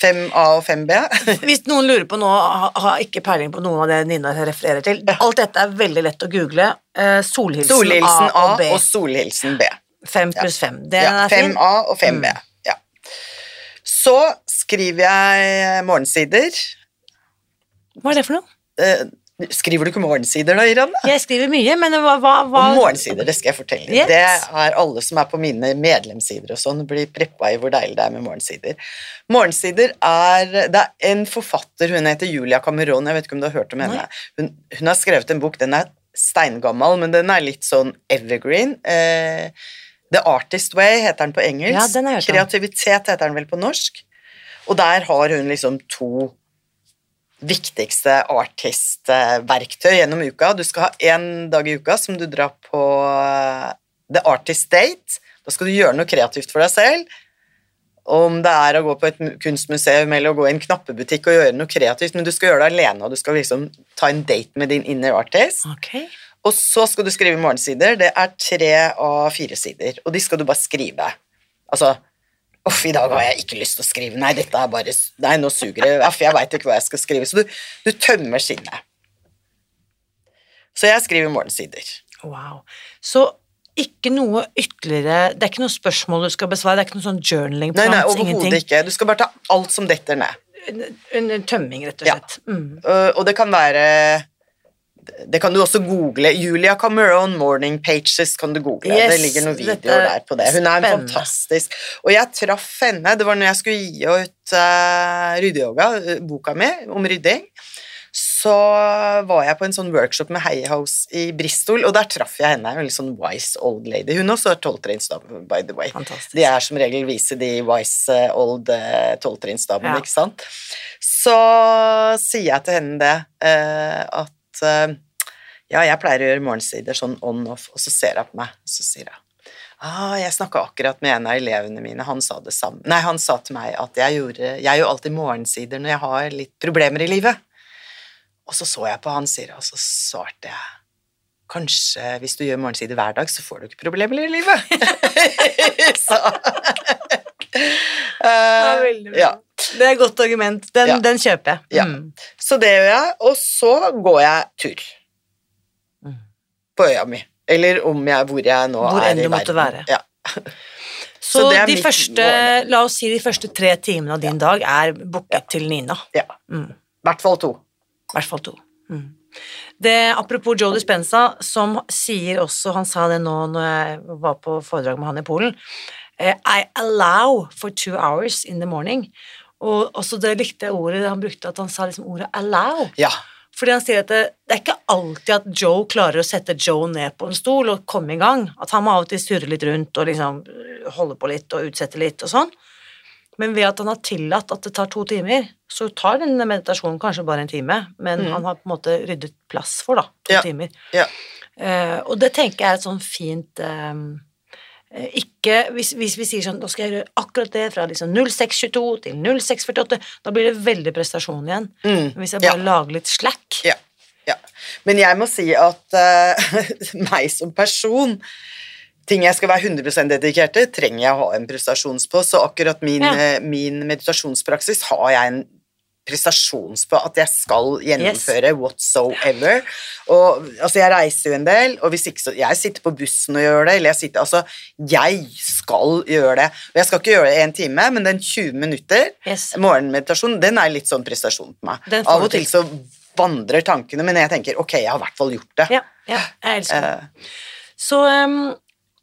Fem A og 5B. Hvis noen lurer på noe, har, ikke peiling på noe av det Nina refererer til. Alt dette er veldig lett å google. Eh, solhilsen, Solhilsen A og B. og solhilsen B. 5 pluss 5. Det Ja, er fin. 5A og 5B. Mm. Ja. Så skriver jeg morgensider. Hva er det for noe? Skriver du ikke morgensider da, Iran? Jeg skriver mye, men hva, hva, hva Og morgensider, det skal jeg fortelle. Yes. Det er alle som er på mine medlemssider og sånn, blir preppa i hvor deilig det er med morgensider. Morgensider er Det er en forfatter, hun heter Julia Cameron, jeg vet ikke om du har hørt om henne. Hun, hun har skrevet en bok, den er steingammal, men den er litt sånn evergreen. Eh, The Artist Way heter den på engelsk. Ja, den om. Kreativitet heter den vel på norsk. Og der har hun liksom to viktigste artistverktøy gjennom uka. Du skal ha én dag i uka som du drar på eh, The Artist Date. Da skal du gjøre noe kreativt for deg selv. Om det er å gå på et kunstmuseum eller å gå i en knappebutikk og gjøre noe kreativt, men du skal gjøre det alene, og du skal liksom ta en date med din inner artist. Okay. Og så skal du skrive morgensider. Det er tre av fire sider, og de skal du bare skrive. Altså Uff, i dag har jeg ikke lyst til å skrive. Nei, dette er bare Nei, nå suger det. Uff, jeg veit ikke hva jeg skal skrive. Så du, du tømmer sinnet. Så jeg skriver morgensider. Wow. Så ikke noe ytterligere Det er ikke noe spørsmål du skal besvare, det er ikke noe sånn journaling Nei, nei, prompts, overhodet ikke. Du skal bare ta alt som detter ned. En, en, en tømming, rett og Ja. slett. Mm. Uh, og det kan være Det kan du også google. Julia Cameron, 'Morning Pages', kan du google. Yes, det ligger noen videoer er der på det. Hun er spennende. fantastisk Og jeg traff henne, det var når jeg skulle gi ut uh, ryddeyoga, uh, boka mi om rydding. Så var jeg på en sånn workshop med House i Bristol, og der traff jeg henne. En litt sånn wise old lady. Hun også er tolvtrinnsdame, by the way. Fantastisk. De er som regel vise, de wise eh, old eh, tolvtrinnsdamene, Ja. ikke sant? Så sier jeg til henne det, eh, at eh, ja, jeg pleier å gjøre morgensider sånn on-off, og så ser hun på meg, og så sier hun Ah, jeg snakka akkurat med en av elevene mine, han sa det samme. Nei, han sa til meg at jeg gjorde Jeg gjør alltid morgensider når jeg har litt problemer i livet. Og så så jeg på han, sier og så svarte jeg Kanskje hvis du gjør morgensider hver dag, så får du ikke problemer i livet. så det var veldig bra. ja. Det er et godt argument. Den, Ja. den kjøper jeg. Ja. Mm. Så det gjør jeg, og så går jeg tur. Mm. På øya mi. Eller om jeg, hvor jeg nå Hvor er enn du måtte være. Ja. Så, Så de første, la oss si de første tre timene av din dag er booket til Nina. ja. Mm. I hvert fall to. I hvert fall to. Mm. Det, apropos Joe Dispenza, som sier også, han sa det nå når jeg var på foredrag med han i Polen, eh, I allow for two hours in the morning. Og også det likte jeg ordet han brukte, at han sa liksom ordet allow. Ja. Fordi han sier at det, det er ikke alltid at Joe klarer å sette Joe ned på en stol og komme i gang. At han må av og til surre litt rundt og liksom holde på litt og utsette litt og sånn. Men ved at han har tillatt at det tar to timer, så tar denne meditasjonen kanskje bare en time, men han har på en måte ryddet plass for da, to Mm. Ja. timer. ja. Uh, og det tenker jeg er et sånn fint eh, ikke, hvis, hvis vi sier sånn, nå skal jeg gjøre akkurat det fra liksom 0622 til 0648, da blir det veldig prestasjon igjen. Mm. Hvis jeg Ja. bare lager litt slack. Ja, ja. Men jeg må si at uh, meg som person Ting jeg skal være 100 dedikert til, trenger jeg å ha en prestasjons på. Så akkurat min, Ja. eh, min meditasjonspraksis har jeg en prestasjons på at jeg skal gjennomføre whatsoever. Og altså, jeg reiser jo en del, og hvis ikke så Jeg sitter på bussen og gjør det, eller jeg sitter Altså, jeg skal gjøre det. Og jeg skal ikke gjøre det i en time, men den 20 minutter Yes. morgenmeditasjon, den er litt sånn prestasjon på meg. Av og til så vandrer tankene, men jeg tenker ok, jeg har i hvert fall gjort det. Ja, ja, jeg elsker det. Uh, Så ehm,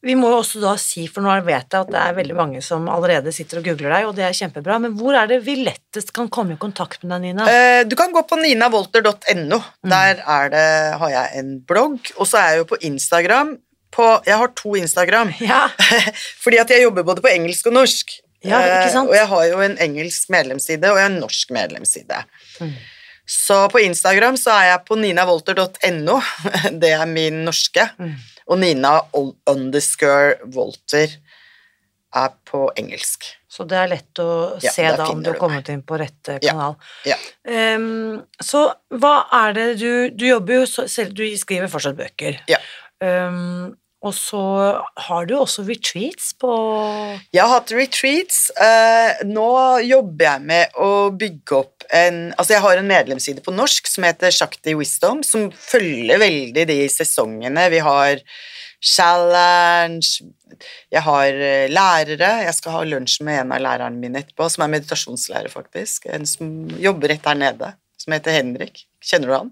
vi må jo også da si, for nå vet jeg at det er veldig mange som allerede sitter og googler deg, og det er kjempebra, men hvor er det vi lettest kan komme i kontakt med deg, Nina? eh, du kan gå på ninavolter.no. Mm. Der er det, har jeg en blogg, og så er jeg jo på Instagram. På, jeg har to Instagram, Ja, fordi at jeg jobber både på engelsk og norsk. Ja, ikke sant? Eh, og jeg har jo en engelsk medlemsside og en norsk medlemsside. Mm. Så på Instagram så er jeg på ninavolter.no. Det er min norske. Mm. Og Nina underscore Volter er på engelsk. så det er lett å Ja, se da om du har kommet inn på rett kanal. Ja. Ja. Um, så hva er det du Du jobber jo selv, du skriver fortsatt bøker. Ja. Um, og så har du også retreats på Jeg har hatt retreats. Uh, nå jobber jeg med å bygge opp en Altså, jeg har en medlemsside på norsk som heter Shakti Wisdom, som følger veldig de sesongene. Vi har challenge Jeg har eh, lærere. Jeg skal ha lunsj med en av lærerne mine etterpå, som er meditasjonslærer, faktisk. En som jobber rett her nede, som heter Henrik. Kjenner du han?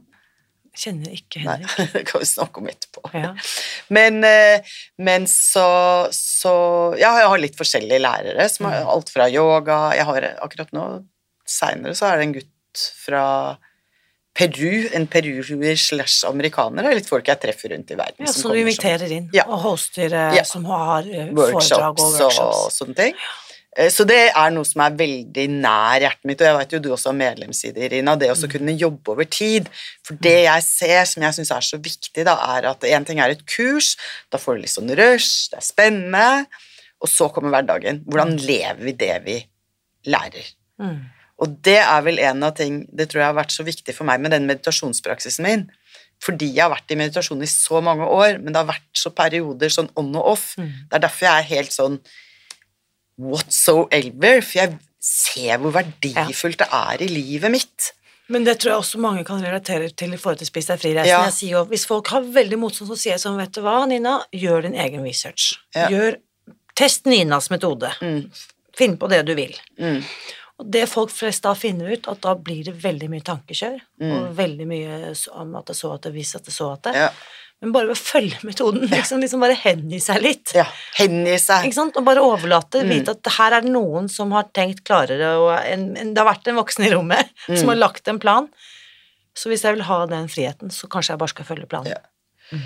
Kjenner ikke Henrik. Nei, det kan vi snakke om etterpå. Ja. Men, eh, men så, så Ja, jeg har litt forskjellige lærere, som har alt fra yoga Jeg har akkurat nå, seinere, så er det en gutt fra Peru, en peruer slash amerikaner. Er litt folk jeg treffer rundt i verden. ja, som som du inviterer inn Ja. og hoster eh, Ja. som har eh, foredrag workshops og og, sånne ting. Eh, Så det er noe som er veldig nær hjertet mitt, og jeg vet jo du også har medlemsside, Irina, det Mm. å kunne jobbe over tid. For det jeg ser som jeg syns er så viktig, da, er at én ting er et kurs, da får du litt sånn rush, det er spennende, og så kommer hverdagen. Hvordan lever vi det vi lærer? Mm. Og det er vel en av ting Det tror jeg har vært så viktig for meg med den meditasjonspraksisen min. Fordi jeg har vært i meditasjon i så mange år, men det har vært så perioder sånn on og off. Mm. Det er derfor jeg er helt sånn whatsoever, for jeg ser hvor verdifullt det er i livet mitt. Men det tror jeg også mange kan relatere til i forhold til Spis deg fri-reisen. Ja. Jeg sier jo, Hvis folk har veldig motstand, så sier jeg sånn, vet du hva, Nina, gjør din egen research. Ja. Gjør, test Ninas metode. Mm. Finn på det du vil. Mm. Og det folk flest da finner ut, at da blir det veldig mye tankekjør, Mm. og veldig mye om at det så at det, hvis at det så at det. Ja. Men bare ved å følge metoden, liksom, liksom bare hengi seg litt. ja. Hengi seg. Ikke sant? Og bare overlate, Mm. vite at her er det noen som har tenkt klarere, og en, en, det har vært en voksen i rommet Mm. som har lagt en plan. Så hvis jeg vil ha den friheten, så kanskje jeg bare skal følge planen. Ja.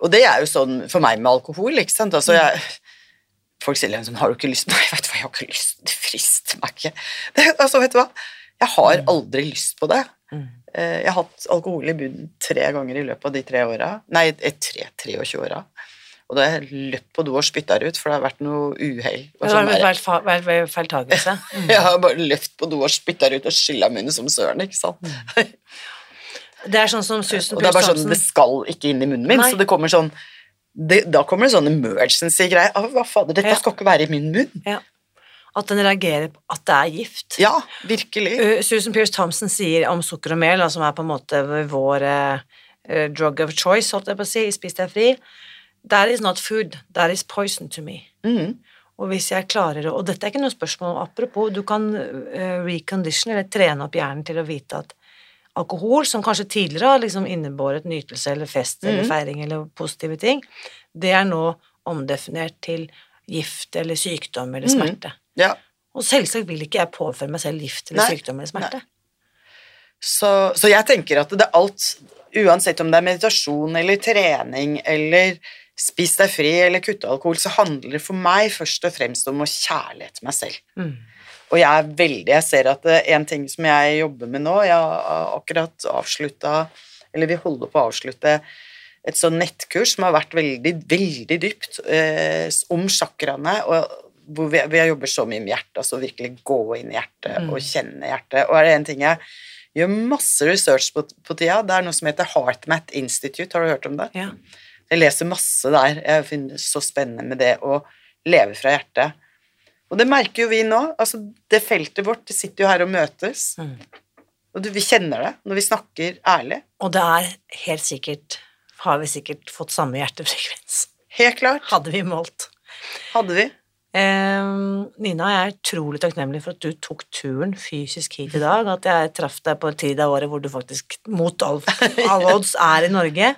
Og det er jo sånn for meg med alkohol, ikke sant. Altså, Mm. jeg, folk sier liksom 'Har du ikke lyst?' Nei, vet du hva, jeg har ikke lyst. Det frister meg ikke. Det, altså, vet du hva. Jeg har aldri lyst på det. Mm. Eh, Jeg har hatt alkohol i bunnen tre ganger i løpet av de tre åra. Nei, eh, tre, 23 åra. Og da har jeg løpt på do og spytta ut, for det har vært noe uhell. Det har vært feil, feil, feiltagelse. Mm. Jeg har bare løpt på do og spytta ut og skylla munnen som søren, ikke sant. Det er sånn som Susan Og det er bare sånn, det skal ikke inn i munnen min, Nei. så det kommer sånn det, Da kommer det sånn emergency-greie. Ah, hva fader, dette Ja. skal ikke være i min munn. ja, At den reagerer på at det er gift. Ja, virkelig. Uh, Susan Pierce Thompson sier om sukker og mel, som er på en måte vår eh, eh, drug of choice, holdt jeg på å si, i Spis deg fri That is not food, that is poison to me. Mm. Og hvis jeg klarer å Og dette er ikke noe spørsmål apropos, du kan uh, recondition, eller trene opp hjernen til å vite at alkohol, som kanskje tidligere har liksom innebåret nytelse eller fest eller Mhm. feiring eller positive ting, det er nå omdefinert til gift eller sykdom eller smerte. smerte. Ja. Og selvsagt vil ikke jeg påføre meg selv gift eller Nei, sykdom eller smerte. Så, så jeg tenker at det er alt, uansett om det er meditasjon eller trening eller spis deg fri eller kutte alkohol, så handler det for meg først og fremst om å kjærlighet meg selv. Mm. Og jeg er veldig Jeg ser at er en ting som jeg jobber med nå Jeg har akkurat avslutta Eller vi holder på å avslutte et sånn nettkurs som har vært veldig, veldig dypt eh, om chakraene, og hvor vi, vi jobber så mye med hjertet, altså virkelig gå inn i hjertet Mm. og kjenne hjertet. Og er det en ting jeg gjør masse research på, på tida, det er noe som heter HeartMath Institute, har du hørt om det? Ja. Jeg leser masse der. Jeg finner så spennende med det å leve fra hjertet. Og det merker jo vi nå. altså Det feltet vårt det sitter jo her og møtes. Mm. Og du, vi kjenner det når vi snakker ærlig. Og det er helt sikkert Har vi sikkert fått samme hjertefrekvens. Helt klart. Hadde vi målt. Hadde vi. Ehm, Nina, jeg er utrolig takknemlig for at du tok turen fysisk hit i dag. At jeg traff deg på en tid av året hvor du faktisk mot all, all odds er i Norge.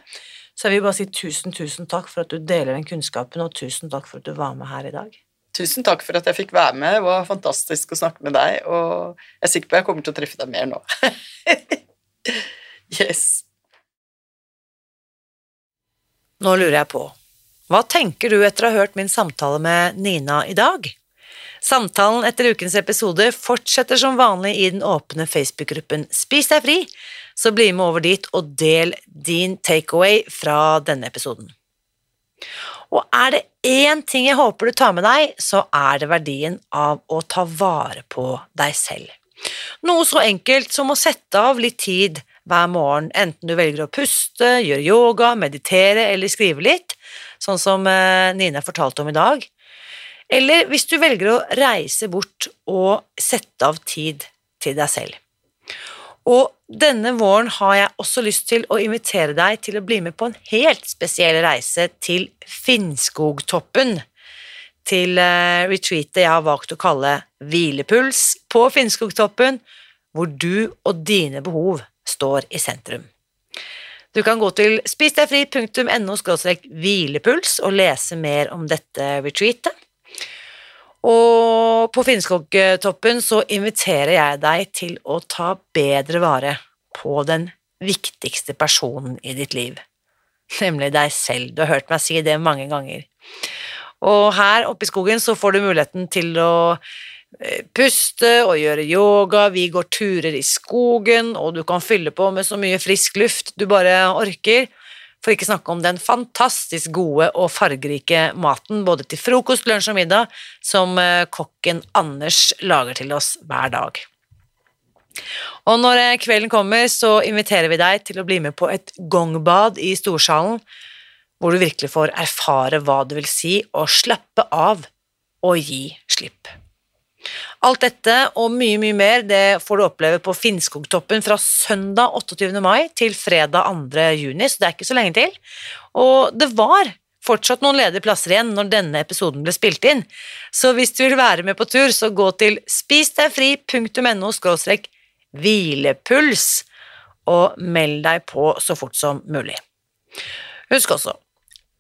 Så jeg vil bare si tusen, tusen takk for at du deler den kunnskapen, og tusen takk for at du var med her i dag. Tusen takk for at jeg fikk være med. Det var fantastisk å snakke med deg, og jeg er sikker på at jeg kommer til å treffe deg mer nå. yes. Nå lurer jeg på, hva tenker du etter å ha hørt min samtale med Nina i dag? Samtalen etter ukens episode fortsetter som vanlig i den åpne Facebook-gruppen Spis deg fri, så bli med over dit og del din takeaway fra denne episoden. Og er det én ting jeg håper du tar med deg, så er det verdien av å ta vare på deg selv. Noe så enkelt som å sette av litt tid hver morgen, enten du velger å puste, gjøre yoga, meditere eller skrive litt, sånn som eh, Nina fortalte om i dag. Eller hvis du velger å reise bort og sette av tid til deg selv. Og denne våren har jeg også lyst til å invitere deg til å bli med på en helt spesiell reise til Finnskogtoppen. Til eh, retreatet jeg har valgt å kalle Hvilepuls på Finnskogtoppen, hvor du og dine behov står i sentrum. Du kan gå til spisdegfri.no hvilepuls og lese mer om dette retreatet. Og på Finnskogtoppen så inviterer jeg deg til å ta bedre vare på den viktigste personen i ditt liv, nemlig deg selv. Du har hørt meg si det mange ganger. Og her oppe i skogen så får du muligheten til å eh, puste og gjøre yoga, vi går turer i skogen, og du kan fylle på med så mye frisk luft du bare orker, For ikke snakke om den fantastisk gode og fargerike maten både til frokost, lunsj og middag som eh, kokken Anders lager til oss hver dag. Og når eh, kvelden kommer, så inviterer vi deg til å bli med på et gongbad i storsalen, hvor du virkelig får erfare hva det vil si å slappe av og gi slipp. Alt dette og mye, mye mer det får du oppleve på Finnskogtoppen fra søndag 28. mai til fredag 2. juni, så det er ikke så lenge til. Og det var fortsatt noen ledige plasser igjen når denne episoden ble spilt inn, så hvis du vil være med på tur, så gå til spisdegfri.no hvilepuls og meld deg på så fort som mulig. Husk også,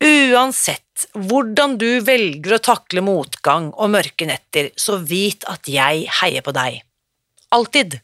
uansett hvordan du velger å takle motgang og mørke netter, så vit at jeg heier på deg. Alltid.